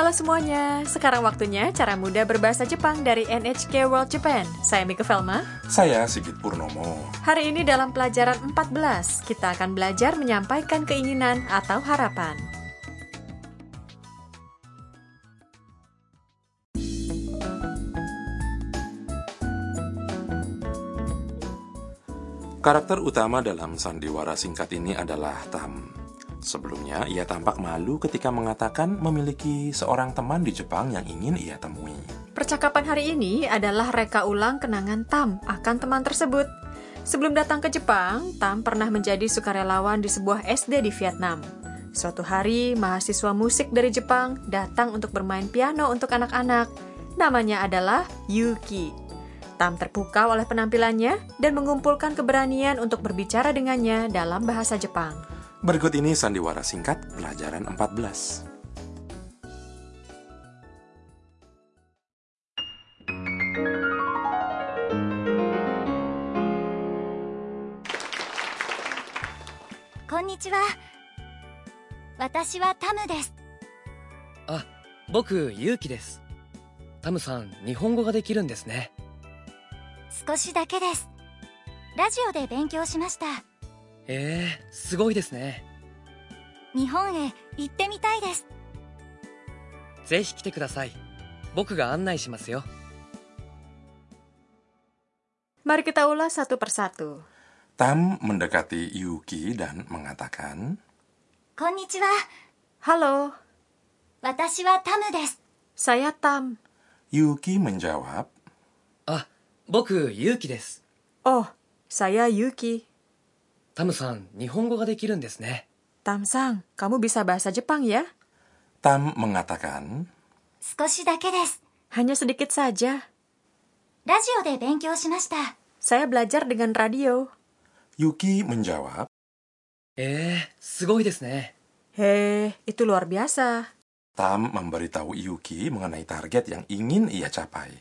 Halo semuanya, sekarang waktunya cara mudah berbahasa Jepang dari NHK World Japan. Saya Mika Velma. Saya Sigit Purnomo. Hari ini dalam pelajaran 14, kita akan belajar menyampaikan keinginan atau harapan. Karakter utama dalam sandiwara singkat ini adalah Tam. Sebelumnya, ia tampak malu ketika mengatakan memiliki seorang teman di Jepang yang ingin ia temui. Percakapan hari ini adalah reka ulang kenangan Tam akan teman tersebut. Sebelum datang ke Jepang, Tam pernah menjadi sukarelawan di sebuah SD di Vietnam. Suatu hari, mahasiswa musik dari Jepang datang untuk bermain piano untuk anak-anak. Namanya adalah Yuki. Tam terpukau oleh penampilannya dan mengumpulkan keberanian untuk berbicara dengannya dalam bahasa Jepang. Berikut ini sandiwara singkat pelajaran 14. Konnichiwa. Watashi wa Tamu desu. Ah, boku Yuki desu. Tamu-san, 少しだけです。ラジオで勉強しました。ええすごいですね。日本へ行ってみたいですぜひ来てください。僕が案内しますよ。Mari kita ulas satu persatu. Tam mendekati Yuki dan mengatakan, こんにちは Halo, 私はタムです saya Tam. Yuki menjawab, あ、僕、ゆうきです。Oh, saya Yuki. Tam-san, Nihongo ga dekirun desu ne. Tam-san, kamu bisa bahasa Jepang ya? Tam mengatakan, Skoshi dake desu. Hanya sedikit saja. Radio de benkyou shimashita. Saya belajar dengan radio. Yuki menjawab, Eh, sugoi desu ne. Heh, itu luar biasa. Tam memberitahu Yuki mengenai target yang ingin ia capai.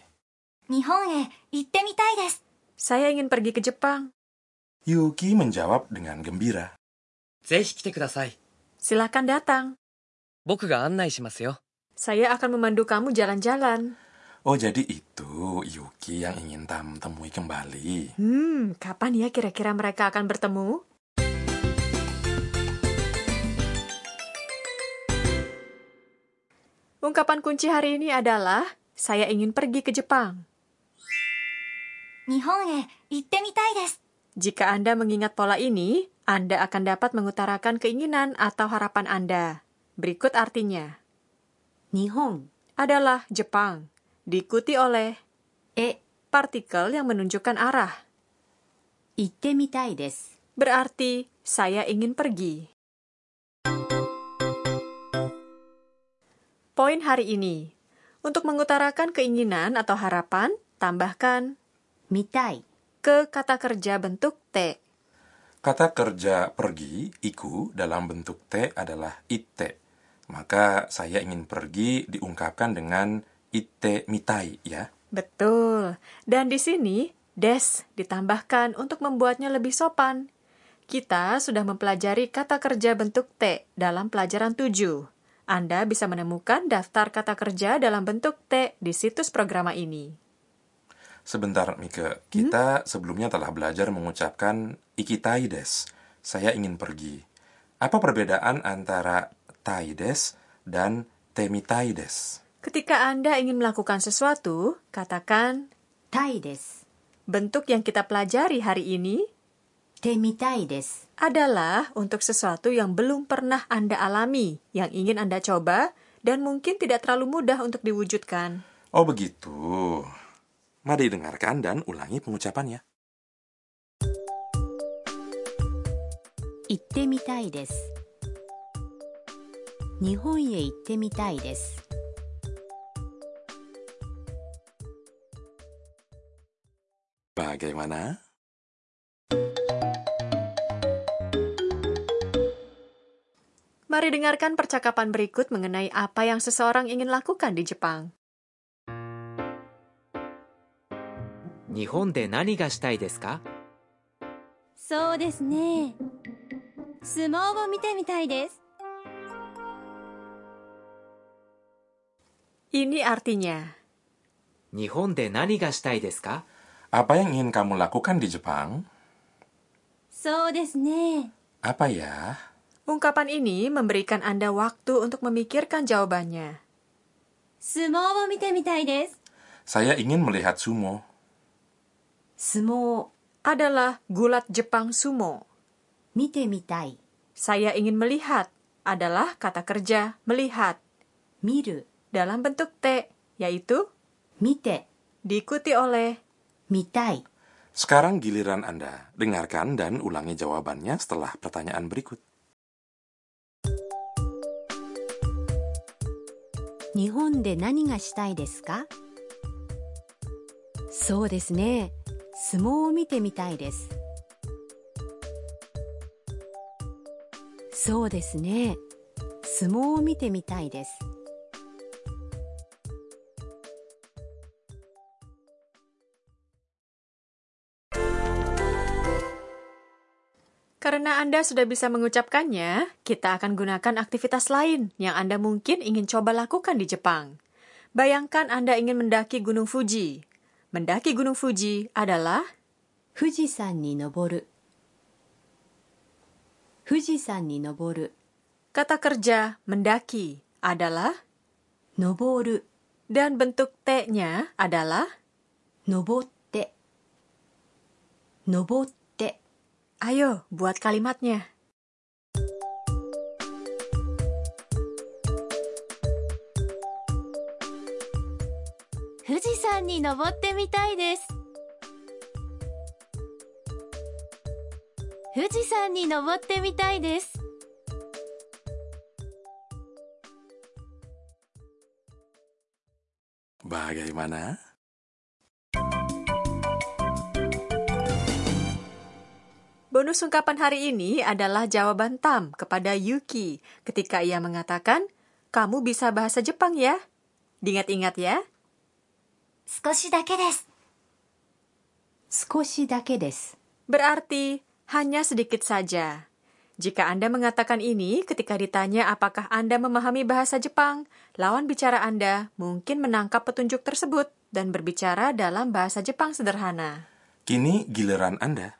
Nihon e itte mitai desu. Saya ingin pergi ke Jepang. Yuki menjawab dengan gembira. ぜひ来てください。 Silakan datang. 僕が案内しますよ。 Saya akan memandu kamu jalan-jalan. Oh jadi itu Yuki yang ingin Tam temui kembali. Hmm, kapan ya kira-kira mereka akan bertemu? Ungkapan kunci hari ini adalah saya ingin pergi ke Jepang. 日本へ行ってみたいです Jika Anda mengingat pola ini, Anda akan dapat mengutarakan keinginan atau harapan Anda. Berikut artinya. Nihon adalah Jepang, diikuti oleh e partikel yang menunjukkan arah. Itte mitai desu. Berarti saya ingin pergi. Poin hari ini. Untuk mengutarakan keinginan atau harapan, tambahkan mitai ke kata kerja bentuk T. Kata kerja pergi, iku, dalam bentuk T adalah ite. Maka saya ingin pergi diungkapkan dengan ite mitai ya. Betul. Dan di sini, des ditambahkan untuk membuatnya lebih sopan. Kita sudah mempelajari kata kerja bentuk T dalam pelajaran 7. Anda bisa menemukan daftar kata kerja dalam bentuk T di situs programa ini. Sebentar, Mika. Kita hmm? sebelumnya telah belajar mengucapkan ikitaides. Saya ingin pergi. Apa perbedaan antara taides dan temitaides? Ketika Anda ingin melakukan sesuatu, katakan taides. Bentuk yang kita pelajari hari ini temitaides adalah untuk sesuatu yang belum pernah Anda alami, yang ingin Anda coba dan mungkin tidak terlalu mudah untuk diwujudkan. Oh begitu. Mari dengarkan dan ulangi pengucapannya. Itte mitai desu. Nihon itte mitai desu. Bagaimana? Mari dengarkan percakapan berikut mengenai apa yang seseorang ingin lakukan di Jepang. 日本で何がしたいですかそうですね相撲を見てみたいです Ini artinya, 日本で何がしたいですか Apa yang ingin kamu lakukan di Jepang? そうですね。 Apa ya? ungkapan ini memberikan Anda waktu untuk memikirkan jawabannya. 相撲を見てみたいです。 Saya ingin melihat sumo. 相撲、 Adalah gulat Jepang sumo. 見てみたい。 Saya ingin melihat adalah kata kerja melihat 見る、 dalam bentuk T, yaitu 見て、 diikuti oleh 見たい。 Sekarang giliran Anda. Dengarkan dan ulangi jawabannya setelah pertanyaan berikut. 日本で何がしたいですかそうですね。 相撲を見てみたいです。そうですね。相撲を見てみたいです。 Karena Anda sudah bisa mengucapkannya, kita akan gunakan aktivitas lain yang Anda mungkin ingin coba lakukan di Jepang. Bayangkan Anda ingin mendaki Gunung Fuji. Mendaki Gunung Fuji adalah Fujisan ni noboru. Fujisan ni noboru. Kata kerja mendaki adalah noboru dan bentuk te-nya adalah nobotte. Nobotte. Ayo buat kalimatnya. 富士山に登ってみたいです富士山に登ってみたいです Bagaimana? Bonus ungkapan hari ini adalah jawaban Tam kepada Yuki ketika ia mengatakan, kamu bisa bahasa Jepang ya? Diingat-ingat ya. 少しだけです少しだけです。 Berarti hanya sedikit saja. Jika Anda mengatakan ini ketika ditanya apakah Anda memahami bahasa Jepang, lawan bicara Anda mungkin menangkap petunjuk tersebut dan berbicara dalam bahasa Jepang sederhana. Kini giliran Anda.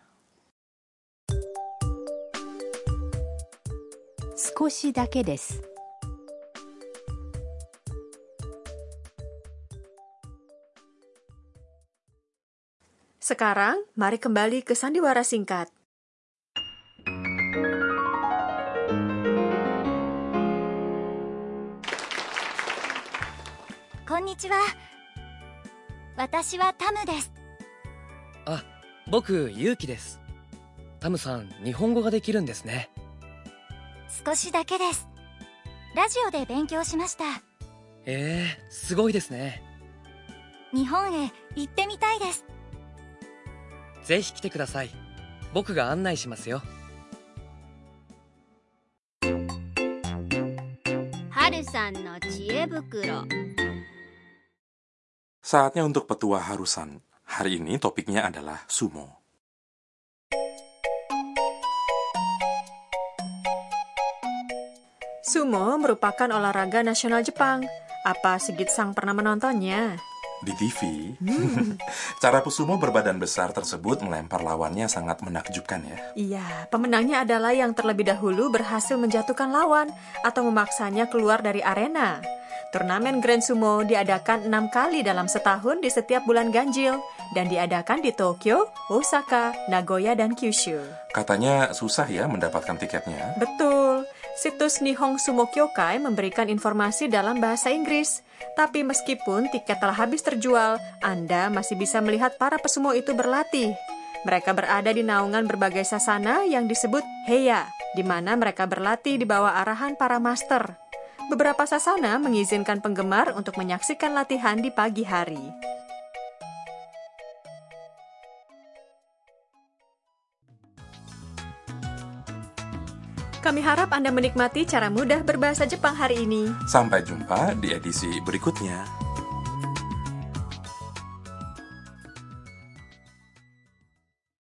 少しだ Sekarang, mari kembali ke sandiwara singkat. Konnichiwa. Watashi wa Tamu desu. Ah, boku Yuki desu. Tamu san, Nihongo ga 少しだけです。ラジオで勉強しました。ええー、すごいですね。日本へ行ってみたいです。ぜひ来てください。僕が案内しますよ。春さんの知恵袋 Saatnya untuk petua harusan. Hari ini topiknya adalah sumo. Sumo merupakan olahraga nasional Jepang. Apa Sigit Sang pernah menontonnya? Di TV, cara pesumo berbadan besar tersebut melempar lawannya sangat menakjubkan ya. Iya, pemenangnya adalah yang terlebih dahulu berhasil menjatuhkan lawan atau memaksanya keluar dari arena. Turnamen Grand Sumo diadakan enam kali dalam setahun di setiap bulan ganjil dan diadakan di Tokyo, Osaka, Nagoya, dan Kyushu. Katanya susah ya mendapatkan tiketnya. Betul, situs Nihon Sumo Kyokai memberikan informasi dalam bahasa Inggris. Tapi meskipun tiket telah habis terjual, Anda masih bisa melihat para pesumo itu berlatih. Mereka berada di naungan berbagai sasana yang disebut Heya, di mana mereka berlatih di bawah arahan para master. Beberapa sasana mengizinkan penggemar untuk menyaksikan latihan di pagi hari. Kami harap Anda menikmati cara mudah berbahasa Jepang hari ini. Sampai jumpa di edisi berikutnya.